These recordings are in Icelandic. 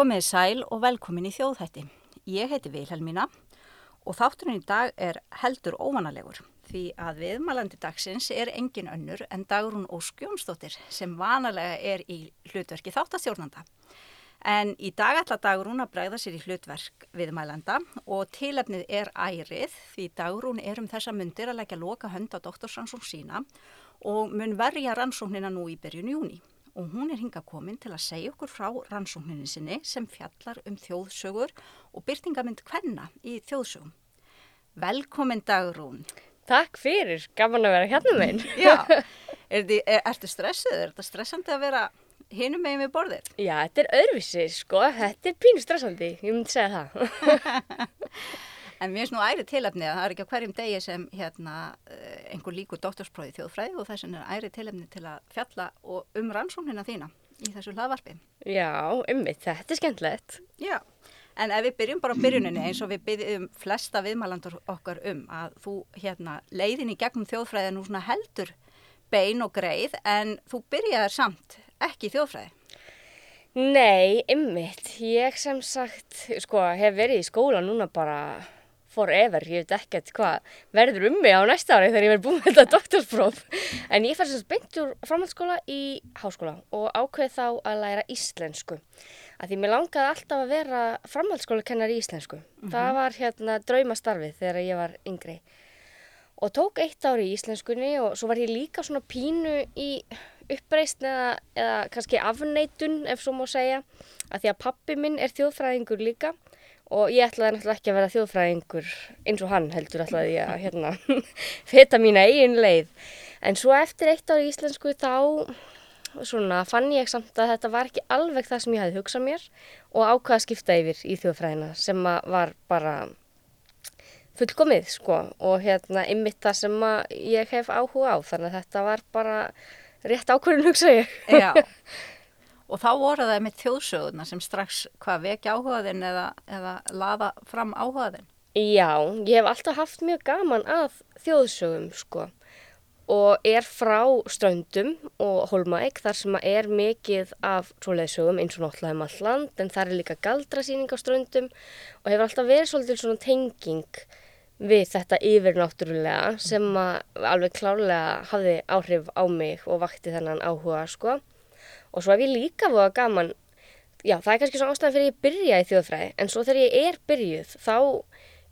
Komið sæl og velkomin í þjóðhætti. Ég heiti Vilhelmína og þátturinn í dag er heldur óvanalegur því að viðmælandi dagsins er engin önnur en Dagrún Óskjónsdóttir sem vanalega er í hlutverki þáttastjórnanda. En í dag ætla Dagrún að bregða sér í hlutverk viðmælanda og tilefnið er ærið því Dagrún er um þessa myndir að leggja loka hönd á doktorsrannsókn sína og mun verja rannsóknina nú í byrjun júni og hún er hinga komin til að segja okkur frá rannsókninni sinni sem fjallar um þjóðsögur og byrtingamind hvenna í þjóðsögum. Velkomin Dagrún. Takk fyrir, gaman að vera hérna meginn. Já, er þið, er, ertu stressið? Er þetta stressandi að vera hinum meginn við borðið? Já, þetta er öðruvísi, sko. Þetta er pínu stressandi, ég myndi segja það. En mér finnst nú æri tilefni að það er ekki á hverjum degi sem hérna, eh, einhver líkur doktorspróði þjóðfræði og þess vegna er æri tilefni til að fjalla um rannsóknina þína í þessu hlaðvarpi. Já, ummitt, þetta er skemmtilegt. Já, en ef við byrjum bara á byrjuninni eins og við byrjum flesta viðmælandur okkar um að þú hérna, leiðin í gegnum þjóðfræði nú svona heldur bein og greið en þú byrjaði samt ekki í þjóðfræði. Nei, ummitt, ég sem sagt, sko, hef verið í skóla núna bara forever, ég veit ekkert hvað verður um mig á næsta ári þegar ég verð búin með þetta doktorspróf. En ég fær sem beint úr framhaldsskóla í háskóla og ákveði þá að læra íslensku. Að því mér langaði alltaf að vera framhaldsskóla kennar í íslensku. Mm -hmm. Það var hérna draumastarfið þegar ég var yngri. Og tók eitt ári í íslenskunni og svo var ég líka svona pínu í uppreist eða, eða kannski afneitun ef svo má segja. Að því að pappi minn er þjóðfræðingur líka og ég ætlaði náttúrulega ekki að vera þjóðfræðingur eins og hann heldur ætlaði ég að hérna, feta mína eigin leið. En svo eftir eitt ár í íslensku þá svona, fann ég samt að þetta var ekki alveg það sem ég hafi hugsað mér og ákvaða að skipta yfir í þjóðfræðina sem var bara fullkomið sko. Og hérna ymmit það sem ég hef áhuga á. Þannig að þetta var bara rétt ákvörðin hugsa ég. Já Og þá voru það með þjóðsöguna sem strax hvað vekja áhugaðinn eða, eða laða fram áhugaðinn? Já, ég hef alltaf haft mjög gaman að þjóðsögum sko og er frá ströndum og holmaeg þar sem er mikið af svoleiðsögum eins og náttúrulega um all land en það er líka galdrasýning á ströndum og hefur alltaf verið svolítið svona tenging við þetta yfirnáttúrulega sem alveg klárlega hafði áhrif á mig og vakti þennan áhuga sko og svo hef ég líka búið gaman já það er kannski svona ástæðan fyrir ég byrja í þjóðfræði en svo þegar ég er byrjuð þá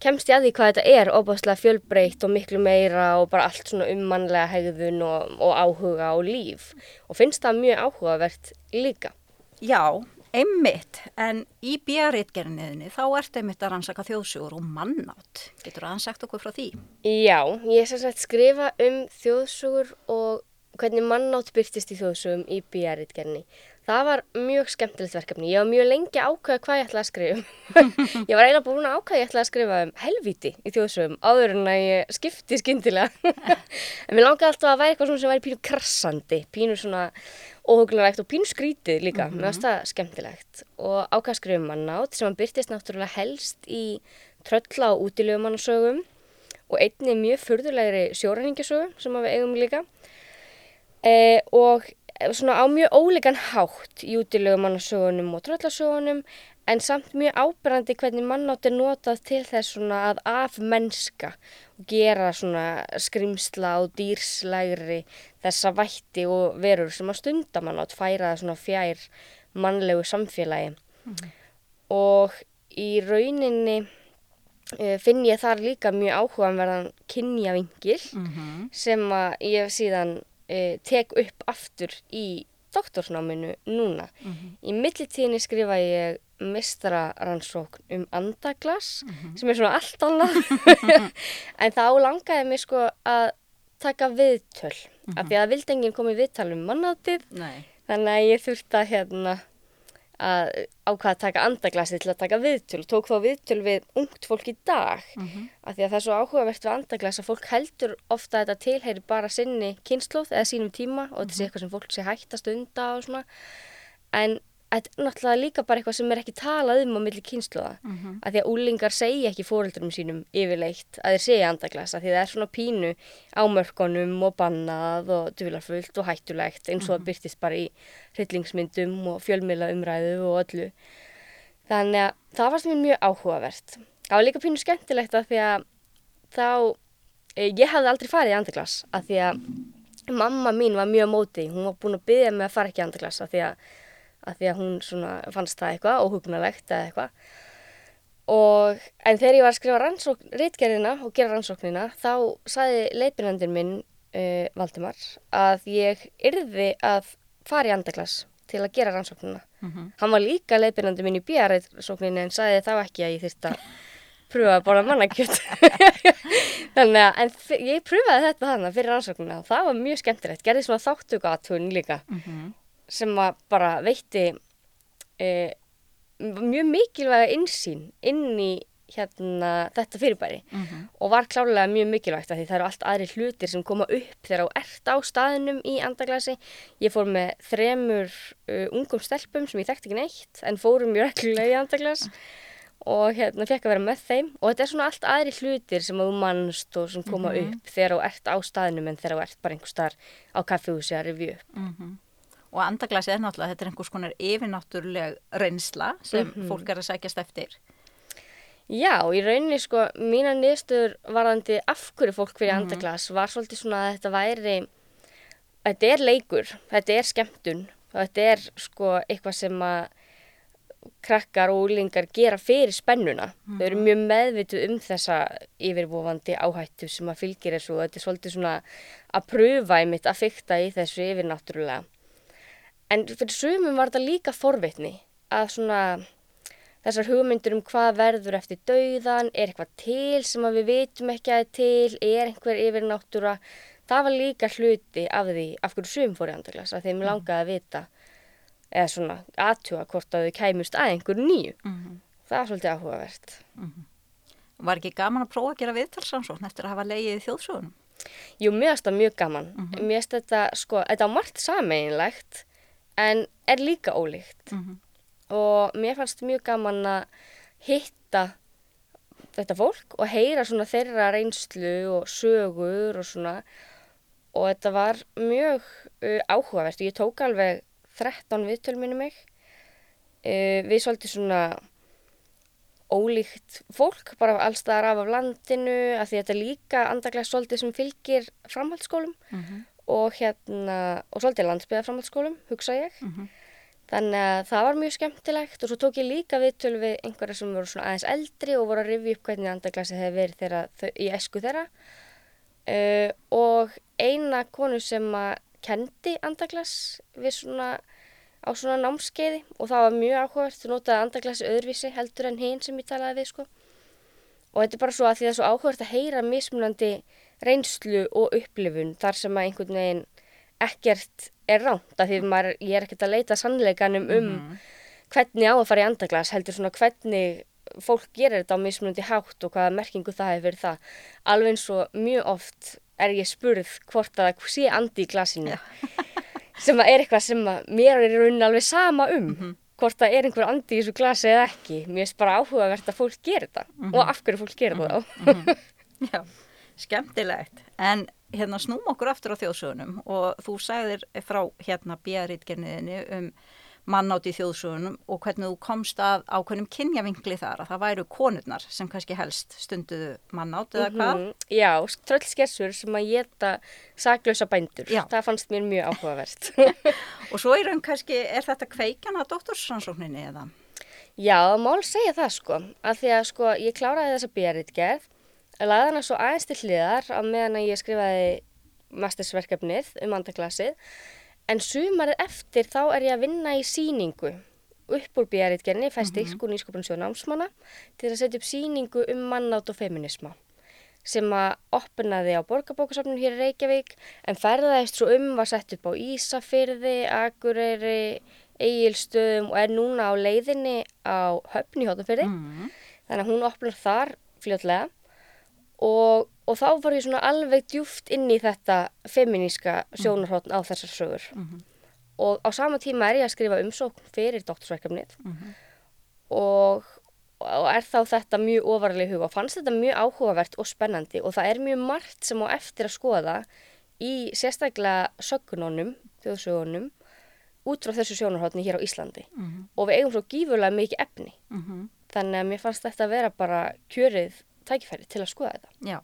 kemst ég að því hvað þetta er óbúðslega fjölbreytt og miklu meira og bara allt svona um mannlega hegðun og, og áhuga og líf og finnst það mjög áhugavert líka. Já, einmitt en í björritgerniðinni þá ert einmitt að rannsaka þjóðsugur og mannátt. Getur það ansagt okkur frá því? Já, ég er sem sagt skrifa um þjóðsugur og hvernig mannátt byrtist í þjóðsögum í BR-ritgerni. Það var mjög skemmtilegt verkefni. Ég var mjög lengi ákveða hvað ég ætlaði að skrifa um. ég var eiginlega búin að ákveða ég ætlaði að skrifa um helviti í þjóðsögum áður en að ég skipti skindilega. en mér langaði alltaf að væri eitthvað sem væri pínu krassandi, pínu svona óhugnulegt og pínu skrítið líka. Mm -hmm. Mér finnst það skemmtilegt. Og ákveða að skrifa um mannátt sem hann byrtist náttúrulega helst í trölla og útilegumannasögum og einni mjög fyrðulegri sjóræningasögum sem við eigum líka e, og svona á mjög ólíkan hátt í útilegumannasögunum og tröllasögunum en samt mjög ábyrgandi hvernig mannátt er notað til þess svona að af mennska og gera svona skrimsla og dýrslægri þessa vætti og verur sem að stundamannátt færa það svona fjær mannlegu samfélagi mm og í rauninni uh, finn ég þar líka mjög áhugaverðan kynjavingil mm -hmm. sem að ég síðan uh, tek upp aftur í doktorsnáminu núna. Mm -hmm. Í millitíðinni skrifa ég mistraransókn um andaglas mm -hmm. sem er svona allt annað en þá langaði mér sko að taka viðtöl mm -hmm. af því að vildengin kom í viðtal um mannátið þannig að ég þurfti að hérna að ákvaða að taka andaglasið til að taka viðtöl tók þá viðtöl við ungt fólk í dag mm -hmm. af því að það er svo áhugavert við andaglas að fólk heldur ofta að þetta tilheyri bara sinni kynnslóð eða sínum tíma og þetta sé mhm. eitthvað sem fólk sé hættast undan og svona en þetta er náttúrulega líka bara eitthvað sem er ekki talað um á milli kynsluða mm -hmm. að því að úlingar segja ekki fóröldurum sínum yfirleitt að þeir segja andaglas að því það er svona pínu ámörkonum og bannað og dularfullt og hættulegt eins og það mm -hmm. byrtist bara í hryllingsmyndum og fjölmila umræðu og öllu Þannig að það varst mér mjög áhugavert. Það var líka pínu skemmtilegt að því að þá, eh, ég hafði aldrei farið í andaglas að því að mamma mín var mjög móti, hún var búin að byggja mig að fara ekki andaglas að því að, að því að hún svona fannst það eitthvað óhugnalegt eða eitthvað. Og, en þegar ég var að skrifa rítgerðina og gera rannsóknina þá saði leipinandin minn, uh, Valdimar, að ég yrði að fara í andaglas til að gera rannsóknina. Hann var líka leipinandi minn í bíaræðsókninni en sagði þá ekki að ég þyrst að pröfa að borða mannakjöt. Þannig að, en ég pröfaði þetta þannig fyrir rannsóknina og það var mjög skemmtilegt. Gerði svona þáttugatun líka sem bara veitti e, mjög mikilvæga insýn inn í hérna þetta fyrirbæri. Og var klárlega mjög mikilvægt því það eru allt aðri hlutir sem koma upp þegar þú ert á staðinum í andaglasi. Ég fór með þremur uh, ungum stelpum sem ég þekkti ekki neitt en fórum mjög reglulega í andaglas og hérna fekk að vera með þeim. Og þetta er svona allt aðri hlutir sem að þú mannst og sem koma upp þegar þú ert á staðinum en þegar þú ert bara einhver starf á kaffihúsi að revju upp. Og andaglasið er náttúrulega, þetta er einhvers konar yfirnáttúruleg reynsla sem fólk er að sækjast eftir. Já, í rauninni sko, mína niðurstöður varðandi af hverju fólk fyrir andaglas var svolítið svona að þetta væri, þetta er leikur, þetta er skemmtun og þetta er sko eitthvað sem að krakkar og úlingar gera fyrir spennuna. Þau eru mjög meðvituð um þessa yfirvofandi áhættu sem að fylgir þessu og þetta er svolítið svona að pröfa einmitt að fykta í þessu yfirnáttúrulega. En fyrir sumum var þetta líka forvitni að svona þessar hugmyndir um hvað verður eftir dauðan, er eitthvað til sem við vitum ekki að er til, er einhver yfir náttúra. Það var líka hluti af því af hverju sum fór í andaglas, að þeim langaði að vita eða svona aðtjóa hvort að þau kæmust að einhverju nýju. Það var svolítið áhugavert. Var ekki gaman að prófa að gera viðtalsansókn eftir að hafa leiðið í þjóðsögunum? Jú, finnst það mjög gaman. Mér finnst þetta, sko, þetta var margt sameinlegt en er líka ólíkt. Og mér fannst mjög gaman að hitta þetta fólk og heyra svona þeirra reynslu og sögur og svona. Og þetta var mjög uh, áhugavert. Ég tók alveg 13 viðtöl minni mig. Uh, við svolítið svona ólíkt fólk, bara allstaðar af af landinu, að því þetta líka andaglega svolítið sem fylgir framhaldsskólum og hérna, og svolítið landsbyða framhaldsskólum, hugsa ég. Þannig að það var mjög skemmtilegt og svo tók ég líka viðtöl við einhverja sem voru svona aðeins eldri og voru að rifja upp hvernig andaglasið hefði verið þeirra, þau, í esku þeirra. Uh, og eina konu sem að kendi andaglas við svona á svona námskeiði og það var mjög áhugavert þú notaði andaglasi öðruvísi heldur en hinn sem ég talaði við sko og þetta er bara svo að því það er svo áhugavert að heyra mismunandi reynslu og upplifun þar sem að einhvern veginn ekkert er ránt af því maður, ég er ekkert að leita sannleikanum um hvernig á að fara í andaglas heldur svona hvernig fólk gerir þetta á mismunandi hátt og hvaða merkingu það hefur verið það. Alveg eins og mjög oft er ég spurð hvort að það sé andi í glasinu sem að er eitthvað sem að mér er í rauninni alveg sama um hvort það er einhver andi í þessu glasi eða ekki. Mér finnst bara áhugavert að fólk gerir þetta og af hverju fólk gerir það. Þá Já, skemmtilegt. En hérna snúm okkur aftur á þjóðsögunum og þú sagðir frá hérna bíarítgerniðinni um mannátt í þjóðsögunum og hvernig þú komst að ákveðnum kynjavingli þar að það væru konurnar sem kannski helst stunduðu mannátt eða hvað. Mhm. Já, tröllskessur sem að geta saklausa bændur. Já. Það fannst mér mjög áhugavert. Og svo í raun kannski er þetta kveikjana doktorsrannsókninni eða? Já, mál segja það sko, að því að sko ég kláraði þessa bíaritgerð, laði hana svo aðeins til hliðar á meðan að ég skrifaði mastersverkefnið um andaglasið, en sumarið eftir þá er ég að vinna í síningu upp úr bíaritgerðinni, fæst mm -hmm. ykkur nýskopunsjóð námsmanna, til að setja upp síningu um mannátt og feminisma sem að opnaði á borgarbókasafnun hér í Reykjavík en ferðaðist svo um var sett upp á Ísafyrði, Akureyri, Egilstöðum og er núna á leiðinni á höfni Hótafyrði. Mm. Þannig að hún opnar þar fljótlega og, og þá var ég svona alveg djúft inn í þetta feminíska sjónarhóttn á þessar sögur. Og á sama tíma er ég að skrifa umsókn fyrir doktorsverkefnið og, og er þá þetta mjög ofarlega í huga og fannst þetta mjög áhugavert og spennandi og það er mjög margt sem á eftir að skoða í sérstaklega sögnunum, þjóðsögunum út frá þessu sjónarhóttni hér á Íslandi Mhm. og við eigum svo gífurlega mikið efni. Mhm. Þannig að mér fannst þetta að vera bara kjörið tækifæri til að skoða þetta. Já,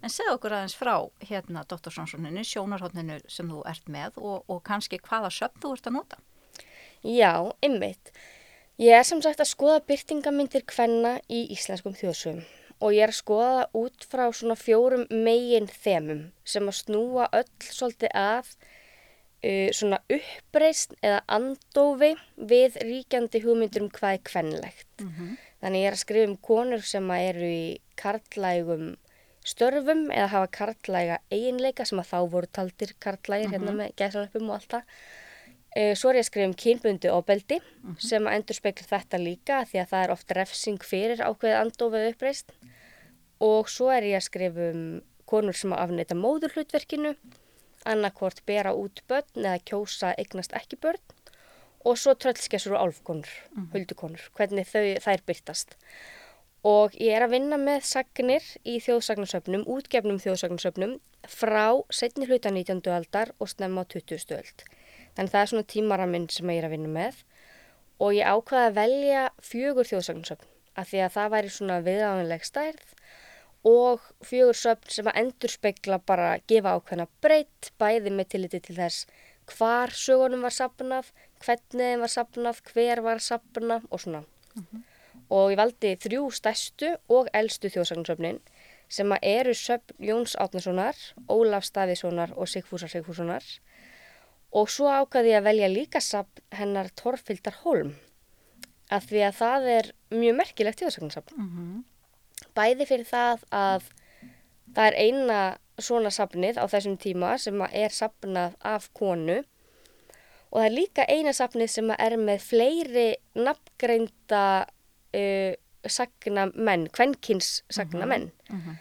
en segð okkur aðeins frá hérna doktorsrannsókninni, sjónarhóttninu sem þú ert með og, og kannski hvaða söfn þú ert að nota. Já, ymmit. Ég er sem sagt að skoða byrtingamyndir kvenna í íslenskum þjóðsögum og ég er að skoða það út frá svona fjórum megin þemum sem að snúa öll svolítið að uh, svona uppreist eða andófi við ríkjandi hugmyndur um hvað er kvennlegt. Mhm. Þannig ég er að skrifa um konur sem eru í karlægum störfum eða hafa karlæga eiginleika sem að þá voru taldir karlægir hérna með gæsalöpum og allt það. Uh, svo er ég að skrifa um kynbundi ofbeldi sem að endur spekla þetta líka því að það er oft refsing fyrir ákveðið andofið uppreist. Og svo er ég að skrifa um konur sem að afneita móðurhlutverkinu, annarkvort bera út börn eða kjósa eignast ekki börn og svo tröllskessur og álfkonur, huldukonur, hvernig þau, þær byrtast. Og ég er að vinna með sagnir í þjóðsagnarsöfnum, útgefnum þjóðsagnarsöfnum frá setni hluta 19. aldar og snemma á 20. öld. Þannig það er svona tímaraminn sem ég er að vinna með og ég ákvaði að velja fjögur þjóðsagnarsöfn af því að það væri svona viðáðanleg stærð og fjögur söfn sem að endur spekla bara gefa ákveðna breytt bæði með tilliti til þess hvar sögunum var sapnað, hvernig þeim var sapnað, hver var sapnað og svona. Og ég valdi þrjú stærstu og elstu þjóðsagnarsöfnin sem að eru söfn Jóns Átnasonar, Ólaf Stafiðssonar og Sigfúsar Sigfússonar og svo ákvaði ég að velja líka sapn hennar Torfildar Holm af því að það er mjög merkilegt þjóðsagnarsapn Mhm. bæði fyrir það að það er eina svona safnið á þessum tíma sem er safnað af konu. Og það er líka eina safnið sem er með fleiri nafngreinda uh, sagna menn, kvenkins sagna menn Mhm.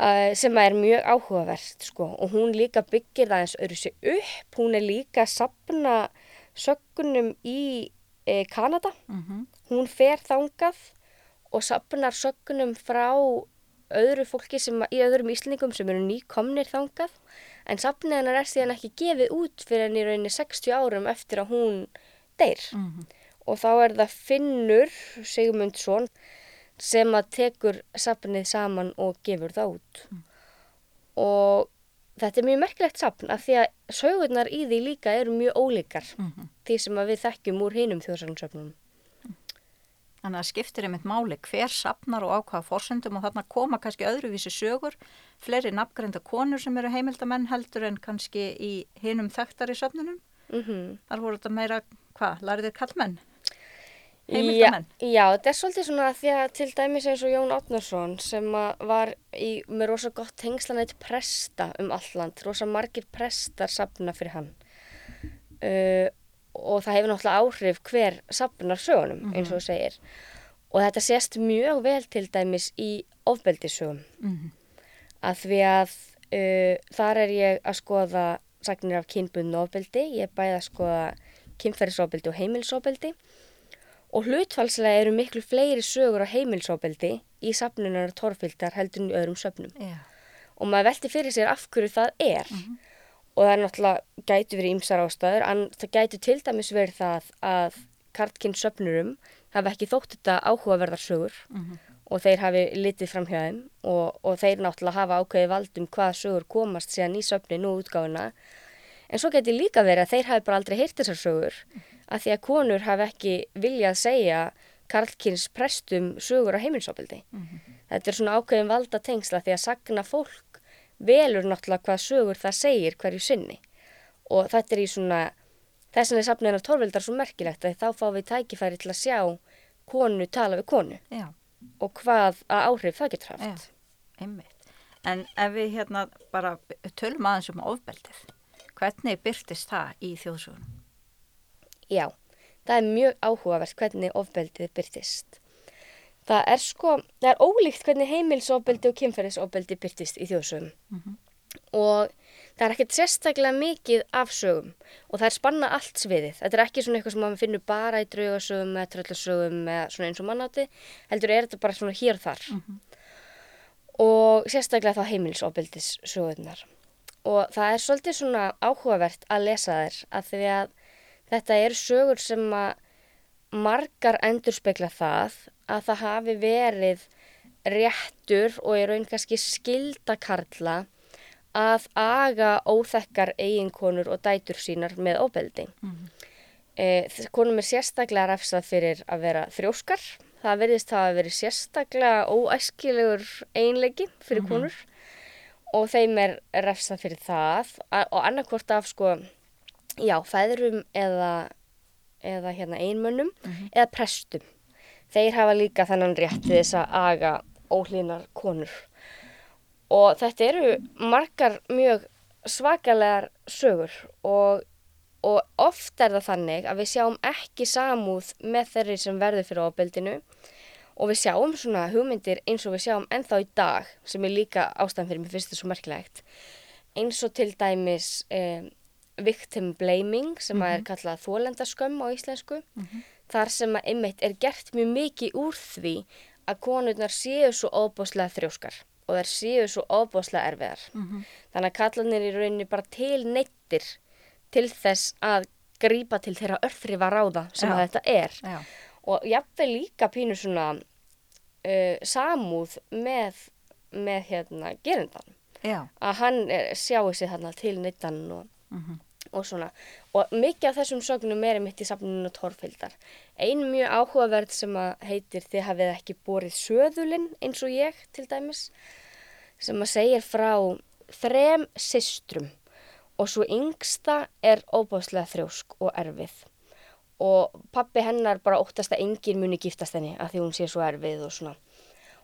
uh, sem er mjög áhugavert sko. Og hún líka byggir það eins öðru sig upp, hún er líka að safna sögnum í uh, Kanada. Mhm. hún fer þangað og sapnar sögnum frá öðru fólki sem, í öðrum íslendingum sem eru nýkomnir þangað en sapnið hennar er síðan ekki gefið út fyrir henni í rauninni 60 árum eftir að hún deyr Mhm. og þá er það Finnur Sigmundsson sem að tekur sapnið saman og gefur það út og þetta er mjög merkilegt sapn af því að sögurnar í því líka eru mjög ólíkar Mhm. því sem að við þekkjum úr hinum þjóðsagnasöfnum Þannig að skiptir einmitt máli hver sapnar og á hvaða forsendum og þarna koma kannski öðruvísi sögur, fleiri nafngreinda konur sem eru heimildamenn heldur en kannski í hinum þekktari söfnunum. mhm Þar voru þetta meira, hvað, lærið kallmenn? Heimildamenn? Já, já, þetta er svolítið svona því að til dæmis eins og Jón Átnarsson sem var í, með rosa gott tengslanætt presta um alland, rosa margir prestar sapna fyrir hann. Uh, og það hefur náttúrulega áhrif hver sapnar sögunum, eins og þú segir. Og þetta sést mjög vel til dæmis í ofbeldissögum, Mhm. að því að uh, þar er ég að skoða sagnir af kynbundnu ofbeldi, ég er bæði að skoða kynferðisofbeldi og heimilsofbeldi og hlutfalslega eru miklu fleiri sögur á heimilsofbeldi í safnunar torfildar heldur en í öðrum söfnum. Já. og maður velti fyrir sér af hverju það er og það er náttúrulega gætu verið ýmsar ástæður en það gætu til dæmis verið það að kartkinn söfnurum hafa ekki þótt þetta áhugaverðar sögur Mhm. og þeir hafi litið fram hjá þeim og, og þeir náttúrulega hafa ákveði valdum hvaða sögur komast síðan í söfnin og útgáfuna en svo geti líka verið að þeir hafi bara aldrei heyrt þessar sögur að því að konur hafi ekki viljað segja karlkins prestum sögur á heimilsopildi. Þetta er svona ákveðin valda tengsla því að sagna fólk velur náttúrulega hvað sögur það segir hverju sinni og þetta er í svona þess vegna er safniðin af torveldar svo merkilegt að þá fá við tækifæri til að sjá konu tala við konu Já, og hvað að áhrif það getur haft. En ef við hérna bara tölum aðeins um ofbeldið, hvernig byrtist það í þjóðsögunum? Já, það er mjög áhugavert hvernig ofbeldið byrtist. Það er sko, það er ólíkt hvernig heimilsofbeldi og kynferðisofbeldi byrtist í þjóðsögum. Og það er ekkert sérstaklega mikið af sögum og það er spanna allt sviðið. Þetta er ekki svona eitthvað sem maður finnur bara í draugasögum eða tröllasögum eða svona eins og mannátti. Heldur er þetta bara svona hér og þar. Og sérstaklega þá heimilsofbeldis sögurnar. Og það er svolítið svona áhugavert að lesa þær að því að þetta eru sögur sem að margar endurspegla það að það hafi verið réttur og í raun kannski skildakarla að aga óþekkar eiginkonur og dætur sínar með óbeldi. Mm. E, konum er sérstaklega refsað fyrir að vera þrjóskar. Það verðist það að veri sérstaklega óæskilegur einleiki fyrir mm -hmm. konur og þeim er refsað fyrir það og annarkvort af sko, já, fæðurum eða, eða hérna einmönnum mm -hmm. eða prestum. Þeir hafa líka þannan rétt til þess að aga ólínar konur og þetta eru margar mjög svakalegar sögur og, og oft er það þannig að við sjáum ekki samúð með þeirri sem verður fyrir ábeldinu og við sjáum svona hugmyndir eins og við sjáum ennþá í dag sem er líka ástæðan fyrir mér þetta svo merkilegt eins og til dæmis eh, victim blaming sem mm -hmm. er kallað þólendaskömm á íslensku mm -hmm. þar sem að einmitt er gert mjög mikið úr því að konurnar séu svo óbúslega þrjóskar og þær séu svo óbúslega erfiðar. Mm -hmm. Þannig að kallanir í rauninni bara til neittir til þess að grýpa til þeirra örþrifa ráða sem að þetta er. Já. Og jáfnveg líka pínur svona uh, samúð með, með hérna gerindan. Já. Að hann er, sjáu sig þarna til neittan og, mm -hmm. Og svona. Og mikið af þessum sögnum er mitt í safninu Torfildar. Einn mjög áhugaverð sem að heitir Þið hafið ekki borið söðulinn eins og ég til dæmis sem að segir frá þrem systrum og svo yngsta er óbáslega þrjósk og erfið og pappi hennar bara óttast að engin muni giftast henni að því hún sé svo erfið og svona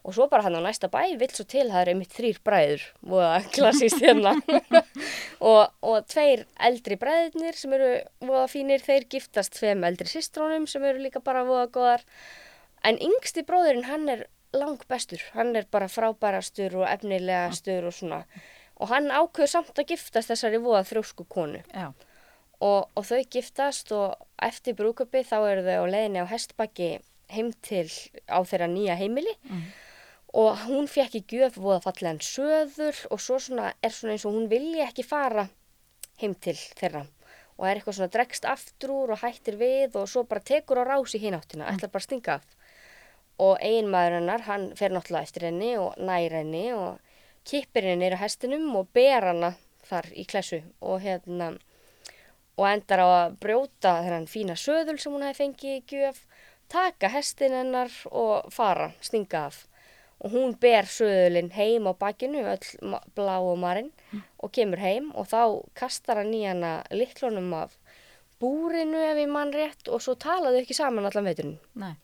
og svo bara hann á næsta bæ vill svo til það er einmitt þrýr bræður og klassist hérna. Og, og tveir eldri bræðirnir sem eru voða fínir þeir giftast tveim eldri sistrónum sem eru líka bara voða goðar en yngsti bróðurinn hann er lang bestur hann er bara frábærastur og efnilegastur og svona. Og hann ákveður samt að giftast þessari voða þrjósku konu. Og, og þau giftast og eftir brúköpi þá eru þau á leðinni á hestbakki heim til á þeirra nýja heimili. Mm og hún fekk í gjöf voða fallegan söður og svo svona er svona eins og hún vilji ekki fara heim til þeirra og er eitthvað svona dregst aftur úr og hættir við og svo bara tekur á rás í hináttina, mm. ætlar bara að stinga af og einmaður hennar, hann fer náttúrulega eftir henni og nær henni og kippir henni neyra hestinum og ber hana þar í klessu og hérna og endar á að brjóta þennan fína söðul sem hún hefði fengið í gjöf taka hestin hennar og fara, stinga af og hún ber söðulinn heim á bakinu, öll blá og marinn mm. og kemur heim og þá kastar hann í hana litlunum af búrinu ef ég mann rétt og svo talaðu ekki saman allan veiturinn. Nei.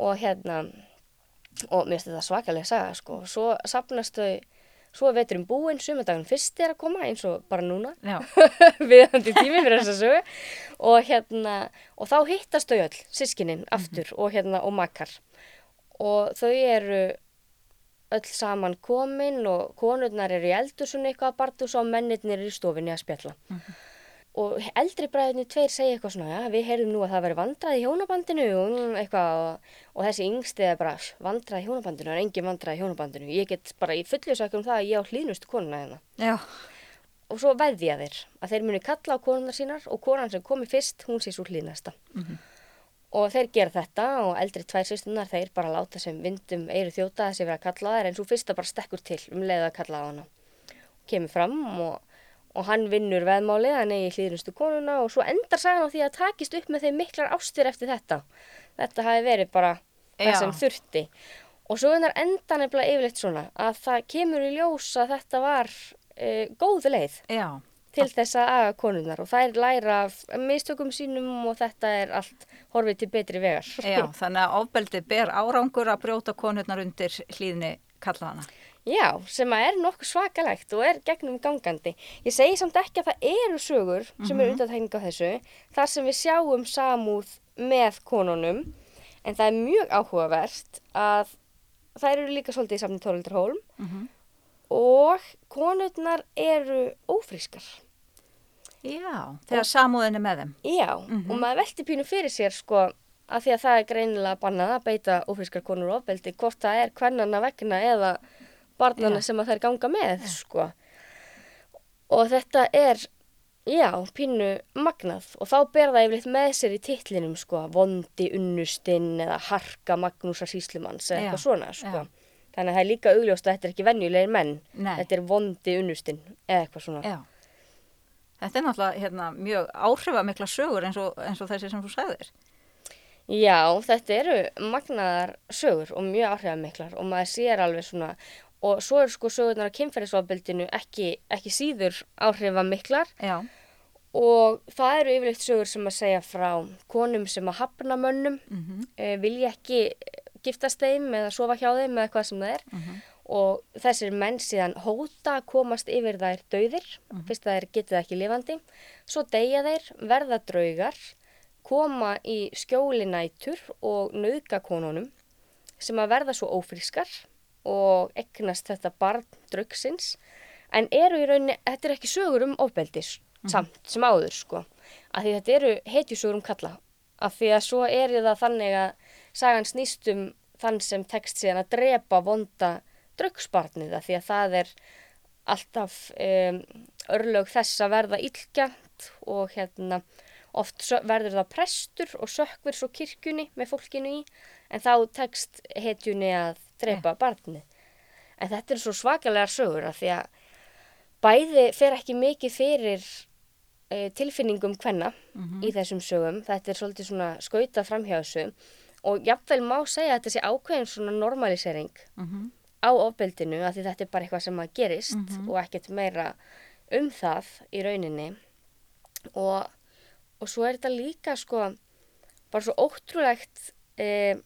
Og hérna, og mér finnst þetta svakalega að sagja sko, svo sapnast þau, svo er veiturinn búinn, sumandaginn fyrst er að koma eins og bara núna, við handi tími fyrir þess að sögu og hérna, og þá hittast þau öll, sískininn, aftur mm -hmm. og hérna, og makkar og þau eru öll saman komin og konurnar eru í eldursunni eitthvað að barndúsa og mennirnir eru í stofinni að spjalla. Mhm. -huh. Og eldri bræðinni tveir segja eitthvað svona, já við heyrðum nú að það veri vandrað í hjónabandinu og eitthvað og, og þessi yngsti er bara vandrað í hjónabandinu, er engin vandrað í hjónabandinu. Ég get bara í fullisökum það að ég á hlýnustu konuna hérna. Já. Og svo veðja þeir að þeir muni kalla á konunar sínar og konan sem komi fyrst, hún sé svo hlýnasta. Mhm. -huh. Og þeir gera þetta og eldri tvær sýstunar þeir bara láta sem vindum eiru þjóta þessi verið að kalla það en svo fyrsta bara stekkur til um leiðu að kalla á hana. Kemur fram og, og hann vinnur veðmálið að negi hlýðnustu konuna og svo endar sagan á því að takist upp með þeim miklar ástir eftir þetta. Þetta hafi verið bara það sem þurfti. Og svo endar enda nefnilega yfirleitt svona að það kemur í ljós að þetta var e, góð leið. Já til þess að aga konunar og þær læra mistökum sínum og þetta er allt horfið til betri vegar. Já, þannig að ofbeldi ber árangur að brjóta konunar undir hlýðni kallaðana. Já, sem að er nokkuð svakalegt og er gegnum gangandi. Ég segi samt ekki að það eru sögur sem eru undantegning á þessu, þar sem við sjáum samúð með konunum, en það er mjög áhugavert að það eru líka svolítið í samni tólildarhólm mm -hmm. og konurnar eru ófrískar. Já, þegar samúðin er með þeim. Já, mm -hmm. og maður velti pínu fyrir sér sko að því að það er greinilega bannað að beita ofrískar konur ofbeldi hvort það er hvernana vegna eða barnana Já. sem að þær ganga með Já. sko. Og þetta er já, pínu magnað og þá ber það yfirleitt með sér í titlinum sko, vondi unnustinn eða harka Magnúsar Síslumanns eða eitthvað svona sko. já. Þannig að það er líka augljóst að þetta er ekki venjulegir menn, Nei. þetta er vondi unnustinn eða eitthvað svona. Já. Þetta er náttúrulega hérna, mjög áhrifamikla sögur eins og, eins og þessi sem þú sagðir. Já, þetta eru magnaðar sögur og mjög áhrifamiklar og maður sér alveg svona og svo eru sko sögurnar á kynferðisofbildinu ekki, ekki síður áhrifamiklar Já. og það eru yfirleitt sögur sem að segja frá konum sem að hafna mönnum, Mm uh, vilja ekki giftast þeim eða sofa hjá þeim eða hvað sem það er Mhm. Og þessir menn síðan hóta að komast yfir þær dauðir, fyrst að þeir getið ekki lifandi, svo deyja þeir, verða draugar, koma í skjóli nætur og nauðga konunum sem að verða svo ófrískar og egnast þetta barn draugsins. En eru í rauninni, þetta er ekki sögur um ofbeldis samt sem áður sko, af því þetta eru hetjusögur um kalla, af því að svo er það þannig að sagan snýst um þann sem tekst síðan að drepa vonda draugsbarnið því að það er alltaf um, örlög þess að verða illgjant og hérna oft verður það prestur og sökver svo kirkjunni með fólkinu í en þá tekst hetjunni að drepa barnið. En þetta er svo svakalega sögur af því að bæði fer ekki mikið fyrir e, tilfinningum hvenna í þessum sögum. Þetta er svolítið svona skautað framhjá þessu. Og jafnvel má segja að þetta sé ákveðin svona normalisering. Mm á ofbeldinu af því þetta er bara eitthvað sem að gerist og ekkert meira um það í rauninni. Og, og svo er þetta líka sko bara svo ótrúlegt e,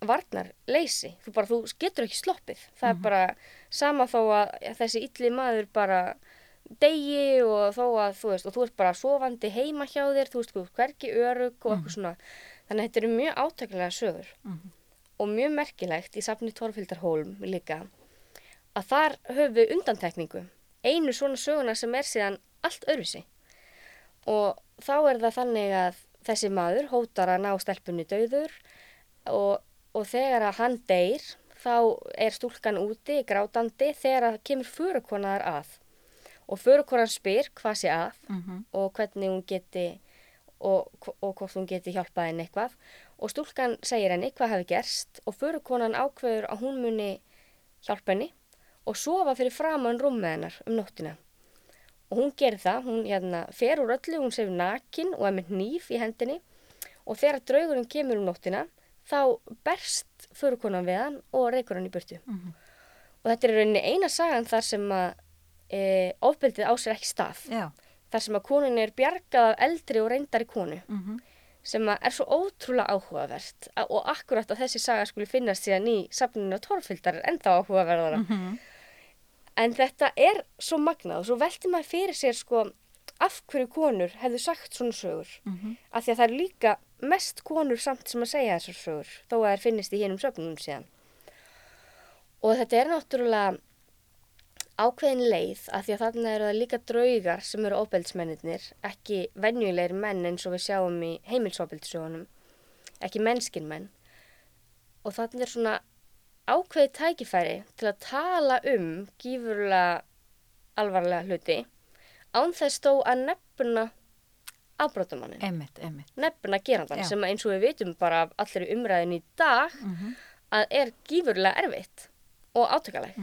varnarleysi. Þú bara, þú getur ekki sloppið. Það er bara sama þó að þessi illi maður bara degi og þó að þú veist og þú ert bara sofandi heima hjá þér þú veist, hvergi örug og eitthvað svona. Þannig að þetta eru mjög átökulega sögur og mjög merkilegt í safni Torfildarhólm líka að þar höfum við undantekningu einu svona söguna sem er síðan allt öðruvísi. Og þá er það þannig að þessi maður hótar að ná stelpunni dauður og, og þegar að hann deyr þá er stúlkan úti grátandi þegar að kemur förukonar að. Og förukonan spyr hvað sé að -hmm. og hvernig hún geti og, og hvort hún geti hjálpað henni eitthvað og stúlkan segir henni hvað hafi gerst og förukonan ákveður að hún muni hjálpa henni og sofa fyrir framann rúmið hennar um nóttina. Og hún gerir það, hún hérna, fer úr öllu, hún sefur nakin og er með nýf í hendinni. Og þegar draugurinn kemur um nóttina þá berst förukonan við hann og reykur hann í burtu. Og þetta er rauninni eina sagan þar sem að e, ofbeldið á sér ekki stað. Já. þar sem að konun er bjargað af eldri og reyndari konu. Mm sem er svo ótrúlega áhugavert og akkurat að þessi saga skuli finnast síðan í safninu á Torfildar er ennþá áhugaverðara. En þetta er svo magnað og svo velti maður fyrir sér sko af hverju konur hefðu sagt svona sögur. Af því að það er líka mest konur samt sem að segja þessar sögur þó að þær finnist í hinum söfnunum síðan. Og þetta er náttúrulega ákveðin leið af því að þarna eru það líka draugar sem eru óbeldsmennir, ekki venjulegir menn eins og við sjáum í heimilsóbeldisögunum, ekki mennskin menn. Og þarna er svona ákveðið tækifæri til að tala um gífurlega alvarlega hluti án þess þó að nefna afbrótumannin, Einmitt, einmitt. nefna gerandan Já. sem eins og við vitum bara allir umræðin í dag Mm að er gífurlega erfitt og átökalegt.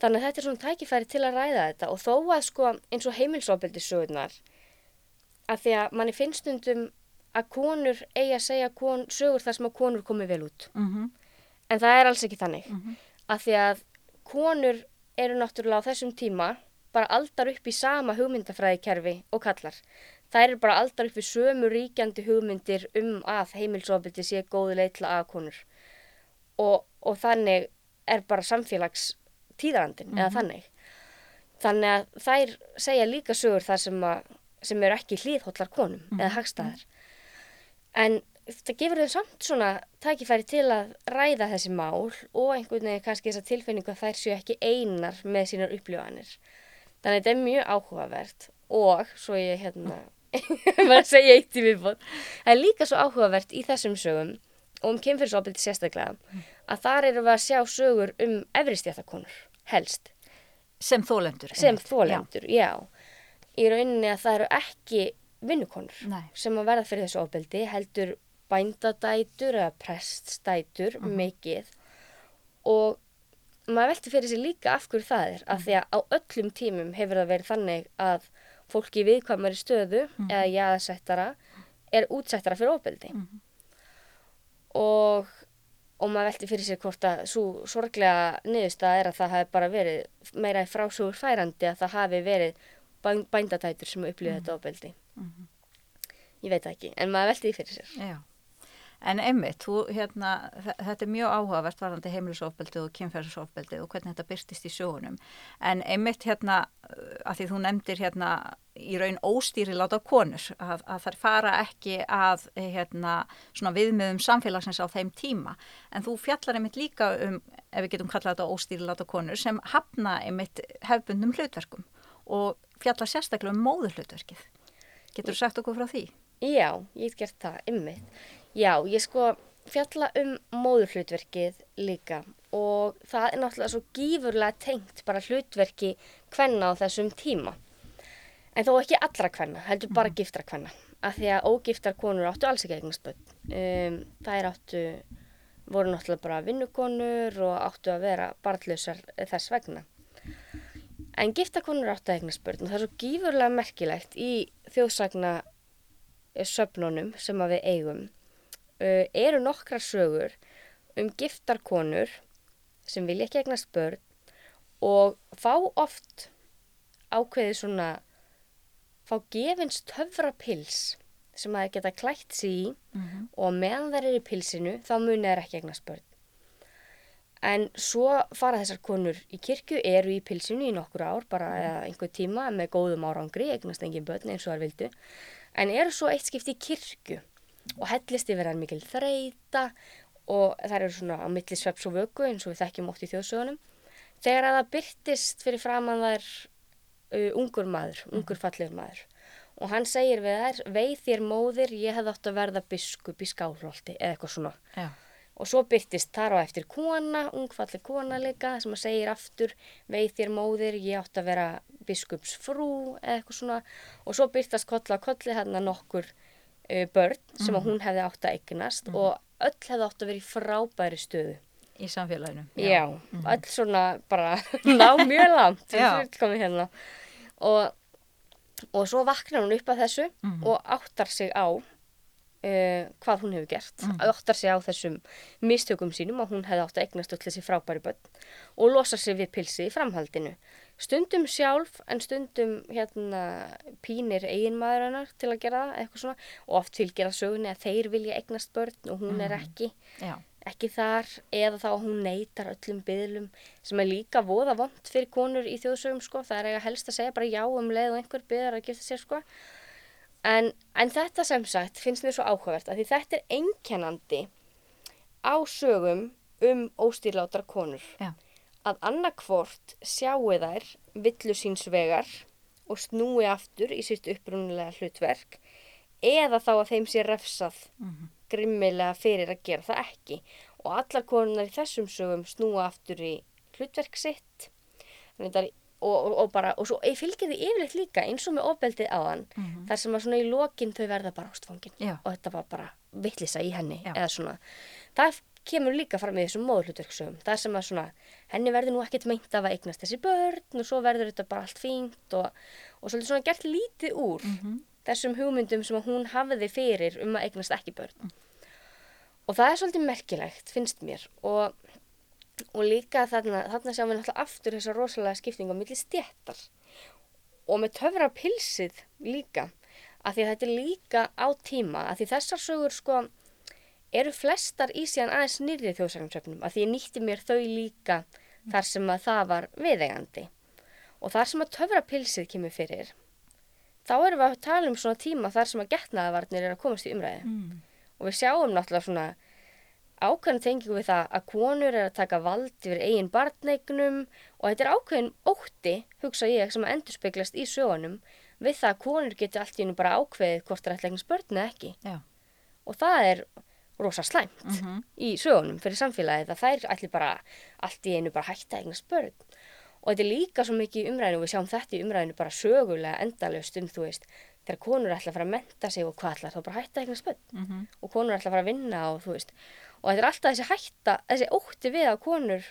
Þannig að þetta er svona tækifæri til að ræða þetta og þó að sko eins og heimilsofbeldi sögurnar að því að manni finnst stundum að konur eigi að segja kon, sögur þar sem að konur komi vel út. Mm En það er alls ekki þannig. Mhm. Að því að konur eru náttúrulega á þessum tíma bara aldar upp í sama hugmyndafræðikerfi og kallar. Það eru bara aldar upp í sömu ríkjandi hugmyndir um að heimilsofbeldi sé góði leið til að konur. Og, og þannig er bara samfélags tíðarandin eða þannig. Þannig að þær segja líka sögur þar sem, að, sem eru ekki hlýðhóllar konum eða hagstæðar. En það gefur þeim samt svona tækifæri til að ræða þessi mál og einhvern veginn kannski þessa tilfinningu að þær séu ekki einar með sínar upplifanir. Þannig að þetta er mjög áhugavert og svo ég hérna, var að segja eitt í viðbót, það er líka svo áhugavert í þessum sögum og um kynfyrirsofbildi sérstaklega að þar erum við að sjá sögur um efristjættakonur, helst Sem þólendur. sem þólendur, já. í rauninni að það eru ekki vinnukonur Nei. sem að verða fyrir þessu ofbeldi heldur bændadætur eða preststætur Mhm. mikið og maður velti fyrir sig líka af hverju það er af því að á öllum tímum hefur það verið þannig að fólki viðkvæmari stöðu Mhm. eða jaðsettara er útsettara fyrir ofbeldi Mhm. og, og maður velti fyrir sig hvort að svo sorglega niðurstaða er að það hafi bara verið meira í frásögur færandi að það hafi verið bæn- bændadætur sem upplýði þetta ofbeldi Mhm. ég veit það ekki, en maður velti því fyrir sér Já. En einmitt, þú, hérna, þe- þetta er mjög áhugavert varðandi heimilisofbeldi og kynferðisofbeldi og hvernig þetta byrtist í sjónum. En einmitt hérna, að því þú nefndir hérna í raun óstýri láta konur, að, að þær fara ekki að hérna, viðmiðum samfélagsins á þeim tíma. En þú fjallar einmitt líka um, ef við getum kallað þetta óstýri láta konur, sem hafna einmitt hefbundum hlutverkum og fjallar sérstaklega um móðurhlutverkið. Getur þú sagt okkur frá því? Já, ég hef gert það, ymmið. Já, ég sko fjalla um móðurhlutverkið líka og það er náttúrulega svo gífurlega tengt bara hlutverki kvenna á þessum tíma. En þó ekki allra kvenna, heldur bara giftra kvenna. Af því að ógiftar konur áttu alls ekki eignast börn. Um, það er áttu, voru náttúrulega bara vinnukonur og áttu að vera barnlausar þess vegna. En gifta konur áttu að eignast börn og það er svo gífurlega merkilegt í þjóðsagna söfnunum sem að við eigum uh, eru nokkrar sögur um giftar konur sem vilja ekki eignast börn og fá oft ákveðið svona fá gefins töfrapils sem að þeir geta klætt sig í Mm og meðan þær eru í pilsinu þá muni þær ekki eignast börn. En svo fara þessar konur í kirkju, eru í pilsinu í nokkur ár, bara eða einhver tíma með góðum árangri, eignast engin börn eins og þær vildu, en eru svo eitt skipti í kirkju og hellist yfir hann mikil þreita og þær eru svona á milli sveps og vöku eins og við þekkjum oft í þjóðsögunum. Þegar að það byrtist fyrir framann þær uh, ungur maður, ungur fallegur maður og hann segir við þær, veið þér móðir, ég hefði átt að verða biskup í skálholti eða eitthvað svona. Já. Og svo byrtist þar á eftir kona, ungfalleg kona líka, sem að segir aftur, veið þér móðir, ég átt að vera biskupsfrú eða eitthvað svona. Og svo byrtast kolla á kolli hérna nokkur börn sem að hún hefði átt að eignast og öll hefði átt að vera í frábæri stöðu. Í samfélaginu. Já, öll svona bara ná mjög langt Já. hérna. Og, og svo vaknar hún upp að þessu Mhm. og áttar sig á uh, hvað hún hefur gert. Áttar sig á þessum mistökum sínum og hún hefði átt að eignast öll þessi frábæri börn og losa sig við pilsi í framhaldinu. Stundum sjálf en stundum hérna pínir eiginmaður hennar til að gera það, eitthvað svona. Og oft fylgir að sögunni að þeir vilja eignast börn og hún er ekki Já. ekki þar eða þá hún neytar öllum byðlum sem er líka voða vond fyrir konur í þjóðsögum sko, það er eiga helst að segja bara já um leið og einhver byðar að gifta sér sko en, en þetta sem sagt finnst mér svo áhugavert að því þetta er einkennandi á sögum um óstýrlátar konur Já. Að annarkvort sjáu þær villu síns vegar og snúi aftur í sitt upprunulega hlutverk eða þá að þeim sé refsað Mhm. grimmilega fyrir að gera það ekki og allar konunar í þessum sögum snúa aftur í hlutverk sitt og, og, og bara og svo fylgir því yfirleitt líka eins og með ofbeldið áðan Mhm. þar sem að svona í lokin þau verða bara ástfangin Já. og þetta var bara vittlisa í henni Já. eða svona það kemur líka fram í þessum móðhlutverksögum það sem að svona henni verður nú ekkert meint af að eignast þessi börn og svo verður þetta bara allt fínt og, og svolítið svona gert lítið úr Mhm. þessum hugmyndum sem að hún hafði fyrir um að eignast ekki börn. Og það er svolítið merkilegt, finnst mér. Og, og líka þarna, þarna sjáum við náttúrulega aftur þessa rosalega skiptingu á milli stjættar. Og með töfra pilsið líka. Af því að þetta er líka á tíma. Af því þessar sögur sko eru flestar í síðan aðeins nýrri þjóðsagnartöfnum. Af því ég nýtti mér þau líka þar sem að það var viðegandi. Og þar sem að töfra pilsið kemur fyrir, þá erum við að tala um svona tíma þar sem að getnaðavarnir er að komast í umræði. Mm. Og við sjáum náttúrulega svona ákveðin tengingu við það að konur er að taka vald yfir eigin barneignum og þetta er ákveðin ótti, hugsa ég, sem að endurspeglast í sögunum við það að konur geti allt í hennu bara ákveðið hvort það er ætla eignast börn eða ekki. Já. Og það er rosa slæmt Mhm. í sögunum fyrir samfélagið að þær ætli bara allt í einu bara hætta að eignast börn. og þetta er líka svo mikið í umræðinu og við sjáum þetta í umræðinu bara sögulega endalaust um þú veist þegar konur ætla að fara að menta sig og hvað ætla þá bara hætta að eignast börn Mhm. og konur ætla að fara að vinna og þú veist og þetta er alltaf þessi hætta, þessi ótti við að konur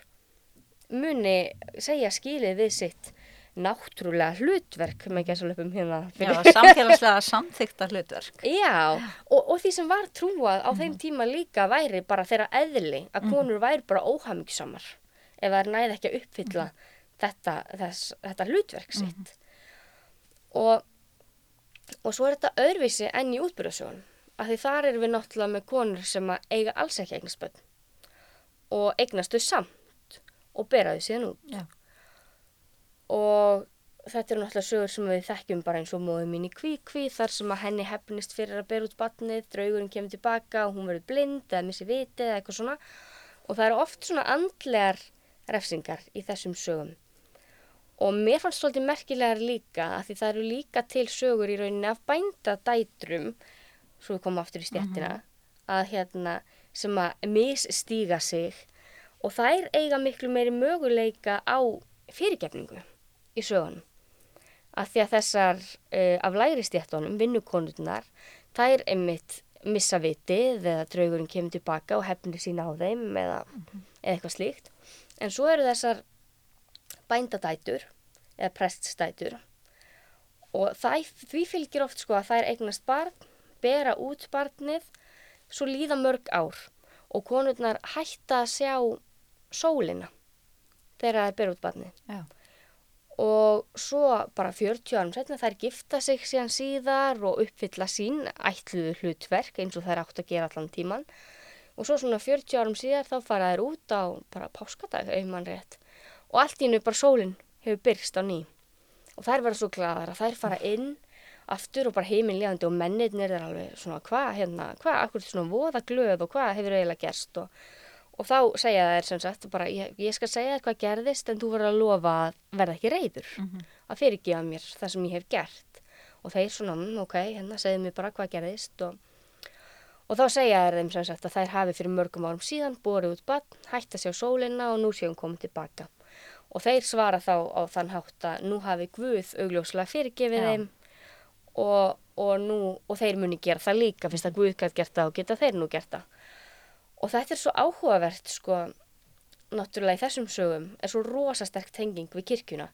muni segja skilið við sitt náttúrulega hlutverk með gæsalöpum hérna Já, samfélagslega samþykta hlutverk. Já, og, og því sem var trúað á þeim tíma líka væri bara þeirra eðli að konur væri bara óhamingsamar ef það er næði ekki að uppfylla þetta, þess, þetta hlutverk sitt. Og, og svo er þetta öðruvísi enn í útbyrðasjónum, af því þar erum við náttúrulega með konur sem að eiga alls ekki eignast bönn og eignast þau samt og bera þau síðan út Já. Og þetta eru náttúrulega sögur sem við þekkjum bara eins og móðum mín í kví-kví þar sem að henni hefnist fyrir að bera út batnið, draugurinn kemur tilbaka og hún verður blind eða missi vitið eða eitthvað svona. Og það eru oft svona andlegar refsingar í þessum sögum. Og mér fannst svolítið merkilegar líka að því það eru líka til sögur í rauninni af bændadætrum svo við komum aftur í stjettina að hérna sem að misstíga sig. Og þær eiga miklu meiri möguleika á fyrirgefningu í sögunum. Að því að þessar uh, af lægri stjættunum, vinnukonurnar þær einmitt missa vitið eða draugurinn kemur tilbaka og hefnir sín á þeim eða, eða eitthvað slíkt. En svo eru þessar bændadætur eða preststætur og það, því fylgir oft sko að þær eignast barn, bera út barnið svo líða mörg ár og konurnar hætta að sjá sólina þegar það er bera út barnið. Já. Og svo bara 40 árum setna þær gifta sig síðan síðar og uppfylla sín ætluðu hlutverk eins og þær átt að gera allan tíman og svo svona 40 árum síðar þá fara þær út á bara páskadag ef mann rétt. Og allt í hennu bara sólinn hefur byrst á ný. Og þær verða svo gladar að þær fara inn aftur og bara heiminlegandi og mennirnir er alveg svona hvað hérna, hvað, akkur svona voða glöð og hvað hefur eiginlega gerst? Og, og þá segja þær sem sagt bara ég, ég skal segja þér hvað gerðist en þú verður að lofa að verða ekki reyður að fyrirgefa mér það sem ég hef gert. Og þeir svona, mm, ok, hérna segðu mér bara hvað gerðist. Og, og þá segja þær þeim sem sagt að þær hafi fyrir mörgum árum síðan borið út bann, hætt að sjá sólina og nú séum komið tilbaka og þeir svara þá á þann hátt að nú hafi Guð augljóslega fyrirgefið Já. þeim og, og, nú, og þeir muni gera það líka fyrst að Guð gætt gert það og geta þeir nú gert það og þetta er svo áhugavert sko, náttúrulega í þessum sögum er svo rosasterk tenging við kirkjuna.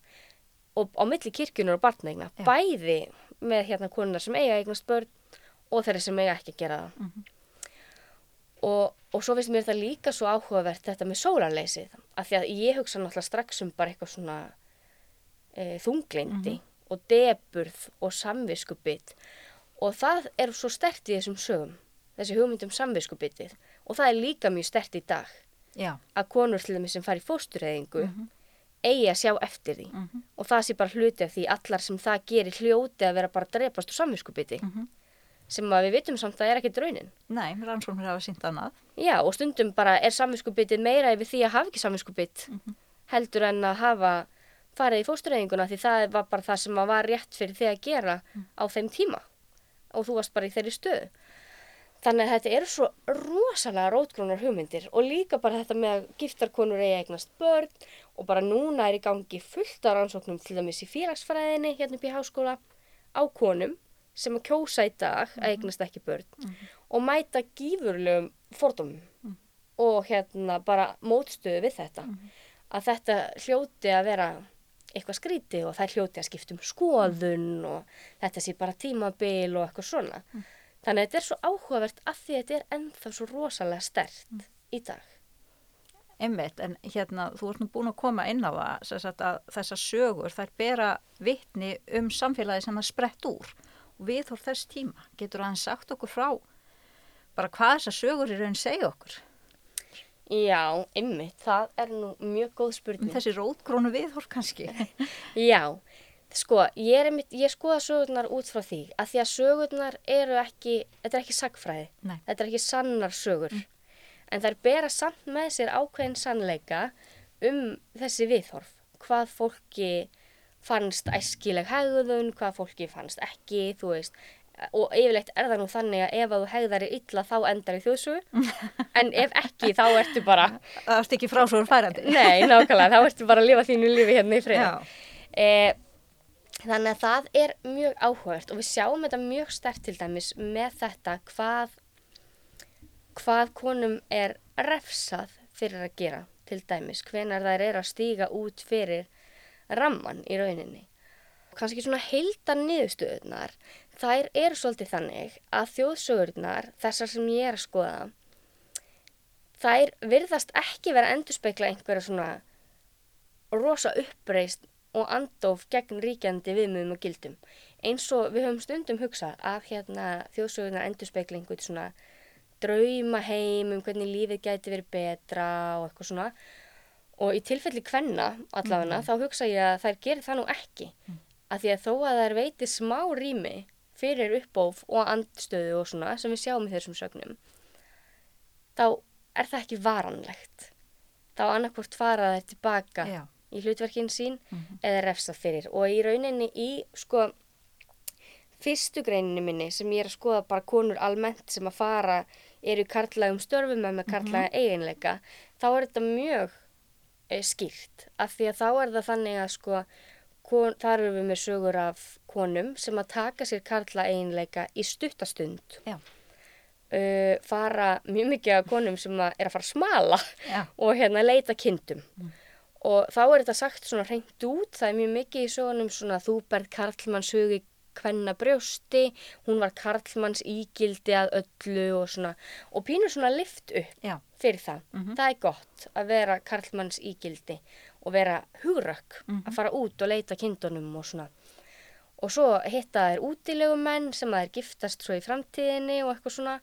Og á milli kirkjunar og barneigna Já. bæði með hérna konunar sem eiga eignast börn og þeirra sem eiga ekki að gera það. Og, og svo finnst mér þetta líka svo áhugavert þetta með sólarleysið af því að ég hugsa náttúrulega strax um bara eitthvað svona e, þunglindi og deburð og samviskubit. Og það er svo stert í þessum sögum þessi hugmynd um samviskubitið og það er líka mjög stert í dag Já. að konur til þeim sem fari í fóstureyðingu eigi að sjá eftir því Mhm. og það sé bara hluti af því allar sem það gerir hljóti að vera bara drepast úr samviskubiti Mhm. sem að við vitum samt að er ekki draunin Nei, rannsóknir hafa sínt annað. Já, og stundum bara er samvinskubitið meira yfir því að hafa ekki samvinskubit heldur en að hafa farið í fóstureyðinguna því það var bara það sem var rétt fyrir þig að gera á þeim tíma og þú varst bara í þeirri stöðu. Þannig að þetta eru svo rosalega rótgrónar hugmyndir og líka bara þetta með að giftarkonur eigi eignast börn og bara núna er í gangi fullt af rannsóknum til dæmis í félagsfræðinni hérna upp í háskóla á konum sem að kjósa í dag að eignast ekki börn og mæta gífurlegum fordómum og hérna bara mótstöðu við þetta. Að þetta hljóti að vera eitthvað skríti og það hljóti að skipta um skoðun og þetta sé bara tímabil og eitthvað svona þannig að þetta er svo áhugavert að því að þetta er ennþá svo rosalega stert í dag Einmitt, en hérna, þú ert nú búin að koma inn á það, að þessar sögur, þær bera vitni um samfélagi sem að sprett úr og við þór þess tíma. Getur hann sagt okkur frá bara hvað þessar sögur í raun segja okkur? Já, ymmið, það er nú mjög góð Um spurning þessi rótgrónu viðhór kannski? Já, sko, ég, er einmitt, ég skoða sögurnar út frá því að því að sögurnar eru ekki, þetta er ekki sagfræði, Nei. þetta er ekki sannar sögur, en þær bera samt með sér ákveðin sannleika um þessi viðhorf, hvað fólki fannst æskileg hegðun, hvað fólki fannst ekki, þú veist, og yfirleitt er það nú þannig að ef að þú hegðar í illa þá endar í þjóðsögu. En ef ekki þá ertu bara Það erst ekki frásögur færandi. nei, nákvæmlega, þá ertu bara að lifa þínu lífi hérna í friði. Já. Eh, þannig að það er mjög áhugavert og við sjáum þetta mjög stert til dæmis með þetta hvað, hvað konum er refsað fyrir að gera til dæmis, hvenar þær er að stíga út fyrir ramman í rauninni. Kanski svona heildan niðurstöðunar, þær eru svolítið þannig að þjóðsögurnar, þessar sem ég er að skoða, þær virðast ekki vera að endurspegla einhverja svona rosa uppreist og andof gegn ríkjandi viðmöðum og gildum. Eins og við höfum stundum hugsað að hérna, þjóðsögurnar endur spekla einhvern svona draumaheim um hvernig lífið gæti verið betra og eitthvað svona. Og í tilfelli kvenna allavega þá hugsa ég að þær gerir það nú ekki. Mm. Að því að þó að þær veiti smá rými fyrir uppóf og andstöðu og svona sem við sjáum í þessum sögnum, þá er það ekki varanlegt. Þá annarkvort fara þær tilbaka Já. Í hlutverkin sín eða refsa fyrir. Og í rauninni í sko fyrstu greininni minni sem ég er að skoða bara konur almennt sem að fara eru í karlægum störfum með með karlæga eiginleika þá er þetta mjög e, skýrt. Af því að þá er það þannig að sko kon, þar erum við með sögur af konum sem að taka sér karlæga eiginleika í stuttastund uh, fara mjög mikið af konum sem að er að fara smala og hérna leita kindum og þá er þetta sagt svona hreint út það er mjög mikið í sögunum svona þú berð Karlmanns hugi kvenna brjósti hún var Karlmanns ígildi að öllu og svona. Og pínur svona lift upp Já. fyrir það. Það er gott að vera Karlmanns ígildi og vera hugrökk að fara út og leita kindunum og svona. Og svo hitta þær útilegum menn sem að þær giftast svo í framtíðinni og eitthvað svona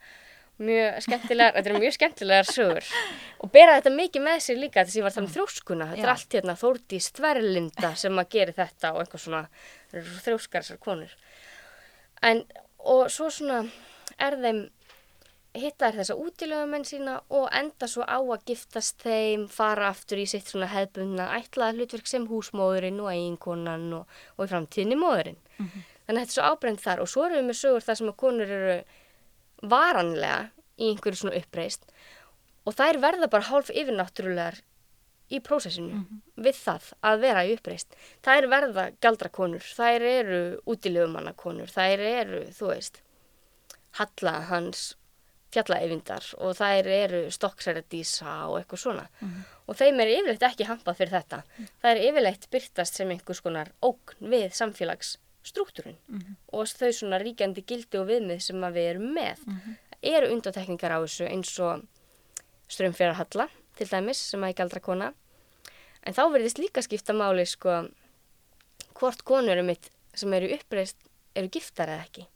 mjög skemmtilegar, þetta er mjög skemmtilegar sögur. Og bera þetta mikið með sér líka þess að ég var þannig þrjóskuna, þetta Já. er allt hérna Þórdís Þverlinda sem að gera þetta og eitthvað svona þrjóskar þessar konur. En og svo svona er þeim hitta þær þessa útilegamenn sína og enda svo á að giftast þeim, fara aftur í sitt svona hefðbundna ætlaða hlutverk sem húsmóðurinn og eiginkonan og, og í framtíðinni móðurinn. Þannig að þetta er svo ábreynd þar og svo erum við með sögur þar sem að konur eru varanlega í einhverju svona uppreist og þær verða bara hálf yfirnáttúrulegar í prósessinu við það að vera í uppreist. Þær verða galdrakonur, þær eru útilegumannakonur, þær eru, þú veist, Halla hans fjallaeyvindar og þær eru stokksæradísa og eitthvað svona. Og þeim er yfirleitt ekki hampað fyrir þetta. Það er yfirleitt byrtast sem einhvers konar ógn við samfélagsstruktúrin og þau svona ríkjandi gildi og viðmið sem að við erum með. Það eru undatekningar á þessu eins og strömmfjara Halla til dæmis sem að ég galdra kona. En þá verðist líka skipta máli sko hvort konur um mitt sem eru uppreist eru giftar eða ekki.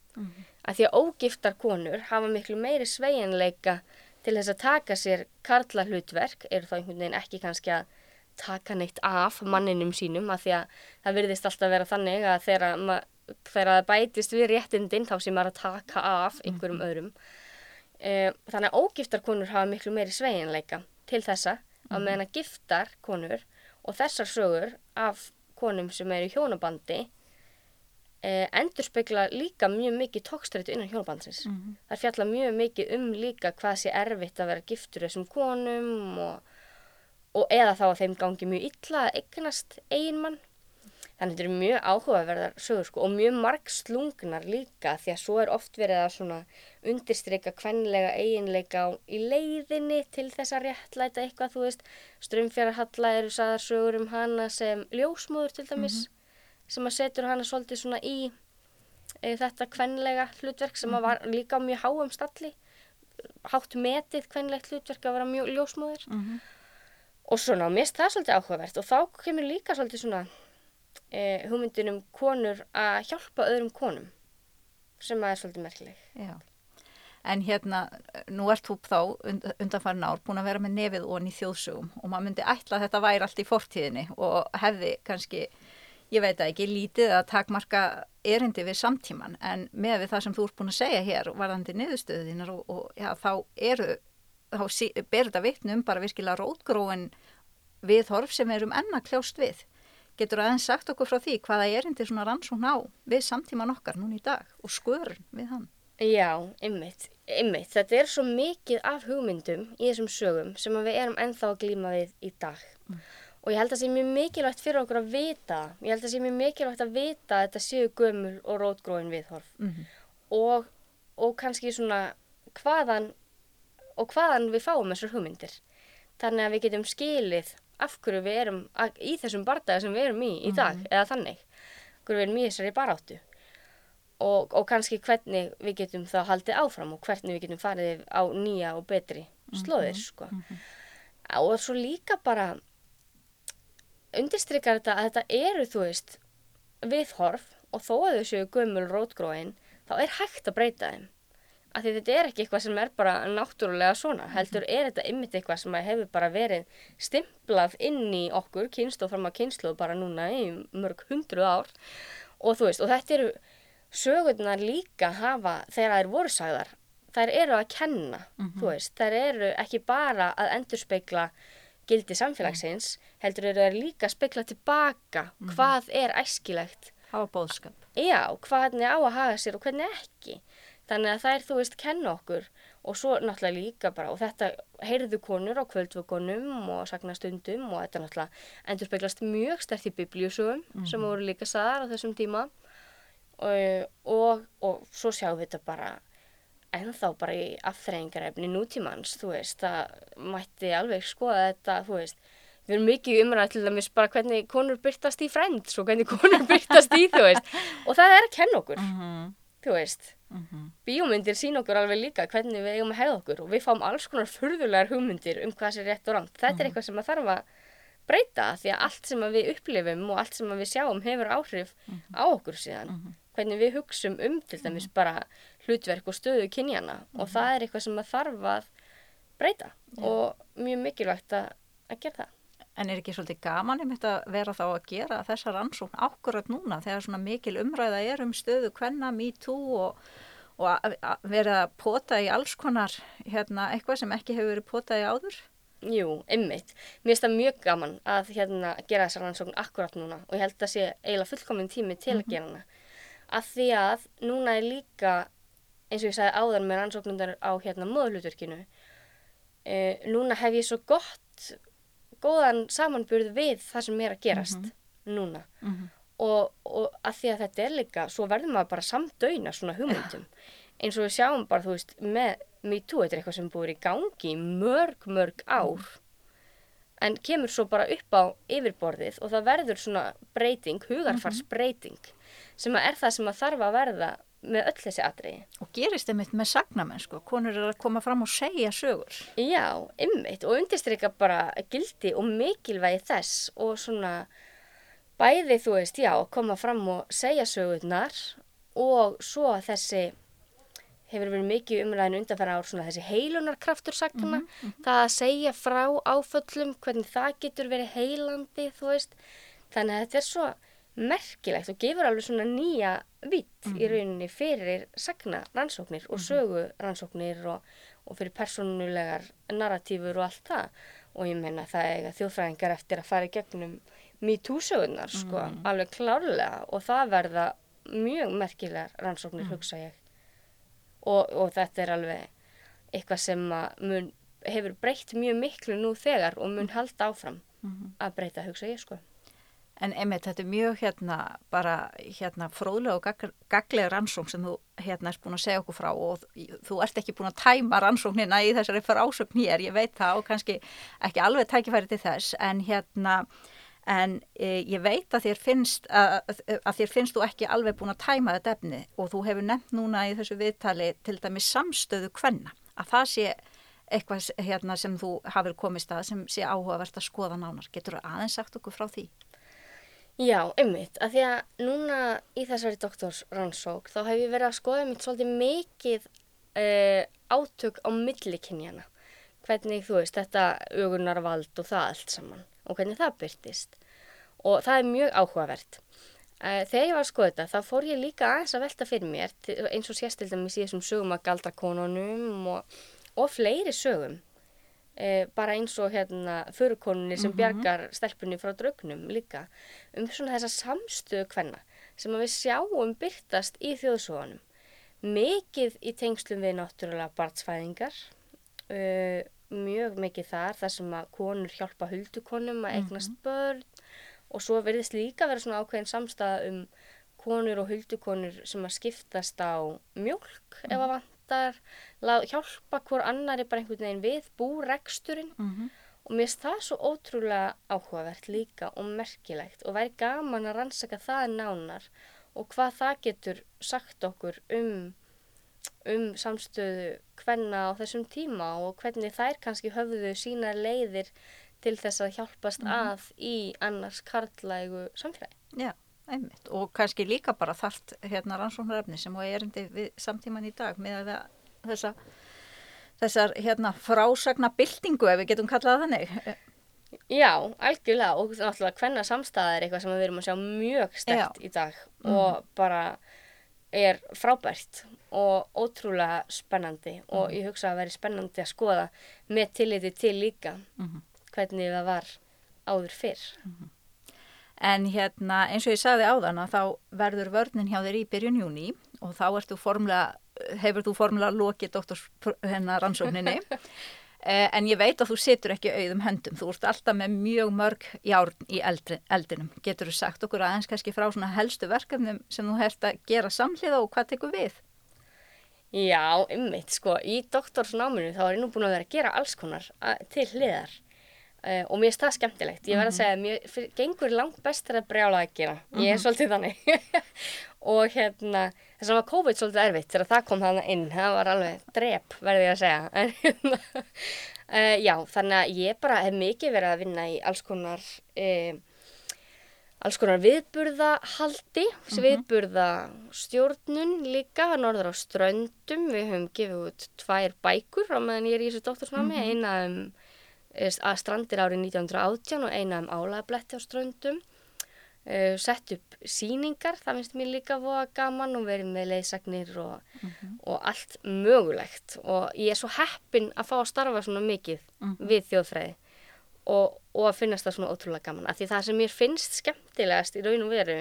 Af því að ógiftar konur hafa miklu meiri sveigjanleika til þess að taka sér karla hlutverk, eru þá einhvern veginn ekki kannski að taka neitt af manninum sínum af því að það virðist alltaf vera þannig að þegar, það bætist við réttindin þá sem maður að taka af einhverjum öðrum. E, þannig að ógiftar konur hafa miklu meiri sveigjanleika til þessa að meðan að giftar konur og þessar sögur af konum sem eru í hjónabandi eh, endur spekla líka mjög mikið tókstrættu innan hjónabandsins. Það fjalla mjög mikið um líka hvað sé erfitt að vera giftur þessum konum og, og eða þá að þeim gangi mjög illa að eignast eiginmann. Þannig að þetta eru mjög áhugaverðar sögur sko, og mjög marg slungnar líka því að svo er oft verið að svona undirstryka kvenlega eiginleika á- í leiðinni til þess að réttlæta eitthvað, þú veist, strömmfjara eru sagðar sögur um hana sem ljósmóður til dæmis, sem að setur hana svolítið svona í e, þetta kvenlega hlutverk sem að var líka á mjög háum stalli, hátt metið kvenlegt hlutverk að vera mjög ljósmóður og svona, mér finnst það svolítið áhugavert og þá kemur líka svolítið svona e, hugmyndin um konur að hjálpa öðrum konum sem að er svolítið merkileg. Já. En hérna, nú ert þú þá und, undanfarin ár búin að vera með nefið onni í þjóðsögum og maður myndi ætla að þetta væri allt í fortíðinni og hefði kannski, ég veit það ekki, lítið að takmarka erindi við samtíman en með við það sem þú ert búin að segja hér varðandi niðurstöðinar og, og já, þá eru, þá ber þetta vitnum bara virkilega rótgróin viðhorf sem við erum enn að kljást við. Getur aðeins sagt okkur frá því hvaða erindi svona rannsókn á við samtíman okkar núna í dag og skörun við hann? Já, ymmit, ymmit. Þetta er svo mikið af hugmyndum í þessum sögum sem við erum ennþá að glíma við í dag. Og ég held að það sé mjög mikilvægt fyrir okkur að vita, ég held að það sé mjög mikilvægt að vita að þetta séu gömul og rótgróin viðhorf. Og, og kannski svona hvaðan, og hvaðan við fáum þessar hugmyndir. Þannig að við getum skilið af hverju við erum í þessum bardaga sem við erum í í dag, eða þannig. Hverju við erum í þessari baráttu. Og, og kannski hvernig við getum þá haldið áfram og hvernig við getum farið á nýja og betri slóðir, sko. Og svo líka bara undirstrykar þetta að þetta eru, þú veist, viðhorf og þó að þau séu gömul rótgróin, þá er hægt að breyta þeim. Af því þetta er ekki eitthvað sem er bara náttúrulega svona, heldur er þetta ymmit eitthvað sem hefur bara verið stimplað inn í okkur, kynslu fram á kynslu bara núna í mörg hundru ár. Og þú veist, og þetta eru sögurnar líka hafa þegar þær voru sagðar, þær eru að kenna, þú veist, þær eru ekki bara að endurspeikla gildi samfélagsins, heldur eru þær líka að speikla tilbaka hvað er æskilegt. Hafa bóðskap. Já, hvernig á að haga sér og hvernig ekki. Þannig að þær, þú veist, kenna okkur. Og svo náttúrulega líka bara, og þetta heyrðu konur á kvöldvökunum og sagnastundum og þetta náttúrulega endur speglast mjög stert í biblíusögum sem voru líka saðar á þessum tíma. Og, og, og svo sjáum við þetta bara ennþá bara í afþreyingarefni nútímans, þú veist, það mætti alveg skoða þetta, þú veist, við erum mikið umræðið til dæmis bara hvernig konur byrtast í Friends og hvernig konur byrtast í, þú veist, og það er að kenna okkur, þú veist, bíómyndir sín okkur alveg líka hvernig við eigum að hefða okkur og við fáum alls konar furðulegar hugmyndir um hvað sé rétt og rangt. Þetta er eitthvað sem að þarf að breyta því að allt sem að við upplifum og allt sem að við sjáum hefur áhrif á okkur síðan. Hvernig við hugsum um til dæmis bara hlutverk og stöðu kynjana og það er eitthvað sem að þarf að breyta og mjög mikilvægt að, að gera það. En er ekki svolítið gaman um þetta að vera þá að gera þessa rannsókn ákvörðat núna þegar svona mikil umræða er um stöðu hvenna, me too og, og að, að pota í alls konar hérna, eitthvað sem ekki hefur verið potað í áður? Jú, ymmit. Mér finnst það mjög gaman að hérna, gera þessa rannsókn akkurat núna og ég held að sé eiginlega fullkominn tími til að gera hana. Að því að núna er líka, eins og ég sagði áðan með rannsóknundar á hérna móðlutverkinu, e, núna hef ég svo gott, góðan samanburð við það sem er að gerast núna. Og, og að því að þetta er líka, svo verður maður bara samdauina svona hugmyndum. Eins og við sjáum bara, þú veist, með MeToo, þetta er eitthvað sem búið í gangi mörg, mörg ár. En kemur svo bara upp á yfirborðið og það verður svona breyting, hugarfarsbreyting, sem að er það sem að þarf að verða með öll þessi atriði. Og gerist einmitt með sagnamenn, sko. Konur eru að koma fram og segja sögur. Já, ymmit og undirstryka bara gildi og mikilvægi þess og svona bæði, þú veist, já, koma fram og segja sögurnar og svo þessi hefur verið mikið umræðin undanfæra ár svona þessi heilunarkraftur sagna, það að segja frá áföllum, hvernig það getur verið heilandi, þú veist. Þannig að þetta er svo merkilegt og gefur alveg svona nýja vitt í rauninni fyrir sagna rannsóknir og sögu rannsóknir og, og fyrir persónulegar narratífur og allt það. Og ég menna það eiga þjóðfræðingar eftir að fara í gegnum MeToo-sögunar, sko, alveg klárlega. Og það verða mjög merkilegar rannsóknir, hugsa ég. Og, og þetta er alveg eitthvað sem mun, hefur breytt mjög miklu nú þegar og mun halda áfram að breyta, hugsa ég sko. En einmitt, þetta er mjög hérna bara hérna fróðlega og gagg, gaglega rannsókn sem þú hérna erst búin að segja okkur frá og þú ert ekki búin að tæma rannsóknina í þessari frásögn hér, ég veit það og kannski ekki alveg tækifæri til þess en hérna En e, ég veit að þér, finnst, að, að þér finnst þú ekki alveg búin að tæma þetta efni og þú hefur nefnt núna í þessu viðtali til dæmis samstöðu hvenna. Að það sé eitthvað hérna, sem þú hafið komist að sem sé áhugavert að skoða nánar. Getur þú aðeins sagt okkur frá því? Já, einmitt. Að því að núna í þessari doktorsrannsók þá hef ég verið að skoða mitt svolítið mikið uh, átök á millikinnjana. Hvernig þú veist þetta augunarvald og það allt saman og hvernig það byrtist og það er mjög áhugavert. Uh, þegar ég var að skoða þetta þá fór ég líka aðeins að velta fyrir mér eins og sérstildum í síðan sögum að galdrakonunum og, og fleiri sögum e, bara eins og hérna fyrirkonunni sem Mhm. bjargar stelpunni frá draugnum líka. Um svona þessa samstöðu kvenna sem við sjáum byrtast í þjóðsóðanum mikið í tengslum við náttúrulega barnsfæðingar uh, mjög mikið þar þar sem að konur hjálpa huldukonum að eignast börn. Og svo verðist líka vera svona ákveðin samstæða um konur og huldukonur sem að skiptast á mjólk ef að vantar lá- hjálpa hvor annari bara einhvern veginn við búreksturinn Mhm. og mér finnst það svo ótrúlega áhugavert líka og merkilegt og væri gaman að rannsaka það nánar og hvað það getur sagt okkur um, um samstöðu hvenna á þessum tíma og hvernig þær kannski höfðu sína leiðir til þess að hjálpast að í annars karlægu samfélagi. Já, einmitt. Og kannski líka bara þart hérna rannsóknarefni sem og erindi við samtíman í dag með þessa, þessar hérna frásagna byltingu ef við getum kallað þannig. Já, algjörlega og náttúrulega hvenna samstæða er eitthvað sem við erum að sjá mjög stert í dag og bara er frábært og ótrúlega spennandi og ég hugsa að veri spennandi að skoða með tilliti til líka Mhm. hvernig það var áður fyrr. En hérna eins og ég sagði áðan að þá verður vörnin hjá þér í byrjun júni og þá ertu formlega, hefur þú formlega lokið doktors hennar rannsókninni. Eh, En ég veit að þú situr ekki auðum höndum, þú ert alltaf með mjög mörg járn í eldri, eldinum. Getur þú sagt okkur aðeins kannski frá svona helstu verkefnum sem þú hert að gera samhliða og hvað tekur við? Já, ymmit, sko, í doktorsnáminu þá er ég nú búin að vera að gera alls konar til hliðar uh, og mér finnst það skemmtilegt. Ég verð að segja að mér gengur langt best að brjála að gera. Ég er svolítið þannig. og hérna, þess að var COVID svolítið erfitt þegar það kom þarna inn. Það var alveg drep, verði ég að segja. En hérna, uh, já, þannig að ég bara hef mikið verið að vinna í alls konar... Uh, alls konar viðburðahaldi, mm viðburðastjórnun líka, norður á ströndum, við höfum gefið út tvær bækur á meðan ég er í þessu doktorsnámi, eina um að strandir árið 1918 og eina um álagabletti á ströndum, uh, sett upp síningar, það finnst mér líka voða gaman og verið með leiðsagnir og, og allt mögulegt. Og ég er svo heppin að fá að starfa svona mikið við þjóðfræði og, og að finnast það svona ótrúlega gaman af því það sem mér finnst skemmtilegast í raun og veru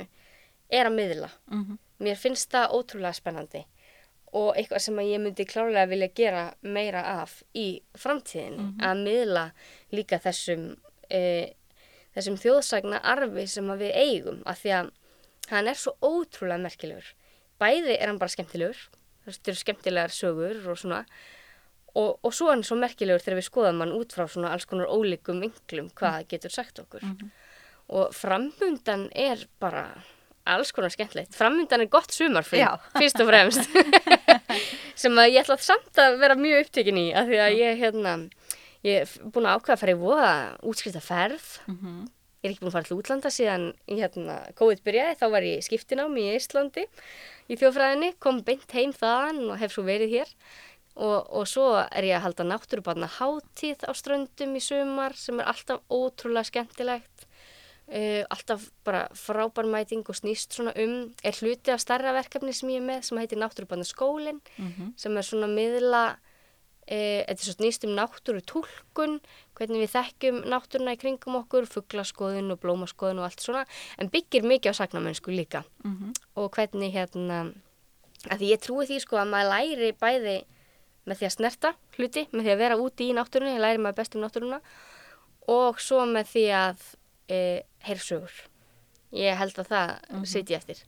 er að miðla. Mhm. mér finnst það ótrúlega spennandi og eitthvað sem ég myndi klárlega vilja gera meira af í framtíðinni. Að miðla líka þessum e, þessum þjóðsagna arfi sem við eigum af því að hann er svo ótrúlega merkilegur. Bæði er hann bara skemmtilegur þetta eru skemmtilegar sögur og svona og, og svo er hann svo merkilegur þegar við skoðum hann út frá svona alls konar ólíkum vinklum hvað það getur sagt okkur. Og framundan er bara alls konar skemmtilegt. Framundan er gott sumarfrí, Já. fyrst og fremst. Sem að ég ætla samt að vera mjög upptekin í af því að ég hérna ég er búin að ákveða að fara í voða útskrifta ferð. Mhm. ég er ekki búin að fara til útlanda síðan hérna COVID byrjaði, þá var ég skiptinám í Íslandi í þjófræðinni, kom beint heim þaðan og hef svo verið hér. Og, og svo er ég að halda náttúrubarna hátíð á ströndum í sumar sem er alltaf ótrúlega skemmtilegt uh, alltaf bara frábær mæting og snýst svona um er hluti af starra verkefni sem ég er með sem heitir náttúrubarna skólin Mhm. sem er svona miðla e, þetta er svo snýst um náttúru túlkun, hvernig við þekkjum náttúruna í kringum okkur, fugglaskoðun og blómaskoðun og allt svona, en byggir mikið á sagnamennsku líka Mhm. og hvernig hérna, að því ég trúi því sko að maður læri bæði með því að snerta hluti, með því að vera úti í náttúrunni, ég læri maður best um náttúruna og svo með því að e, heyra sögur. Ég held að það mm sitji eftir.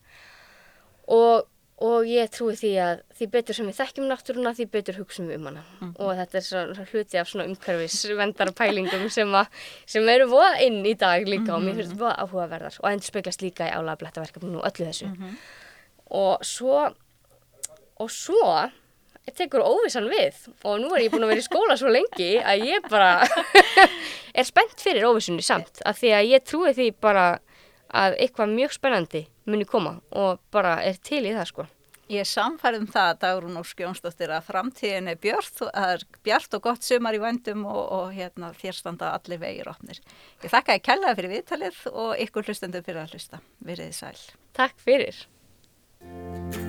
Og, og ég trúi því að því betur sem við þekkjum náttúruna, því betur hugsaum við um hana. Og þetta er svona hluti af svona umhverfis vendara pælingum sem, að, sem eru voða inn í dag líka og mér finnst þetta voða áhugaverðar og endur speglast líka í álagablettaverkefninu og öllu þessu. Og svo, og svo tekur óvissan við og nú er ég búin að vera í skóla svo lengi að ég bara er spennt fyrir óvissunni samt af því að ég trúi því bara að eitthvað mjög spennandi muni koma og bara er til í það sko. Ég er samfærið um það að Dagrún Ósk Jónsdóttir að framtíðin er björt, og- það er bjart og gott sumar í vendum og, og hérna, þér standa allir vegir opnir. Ég þakka ég kellaði fyrir viðtalið og ykkur hlustendum fyrir að hlusta. Verið þið sæl. Takk fyrir.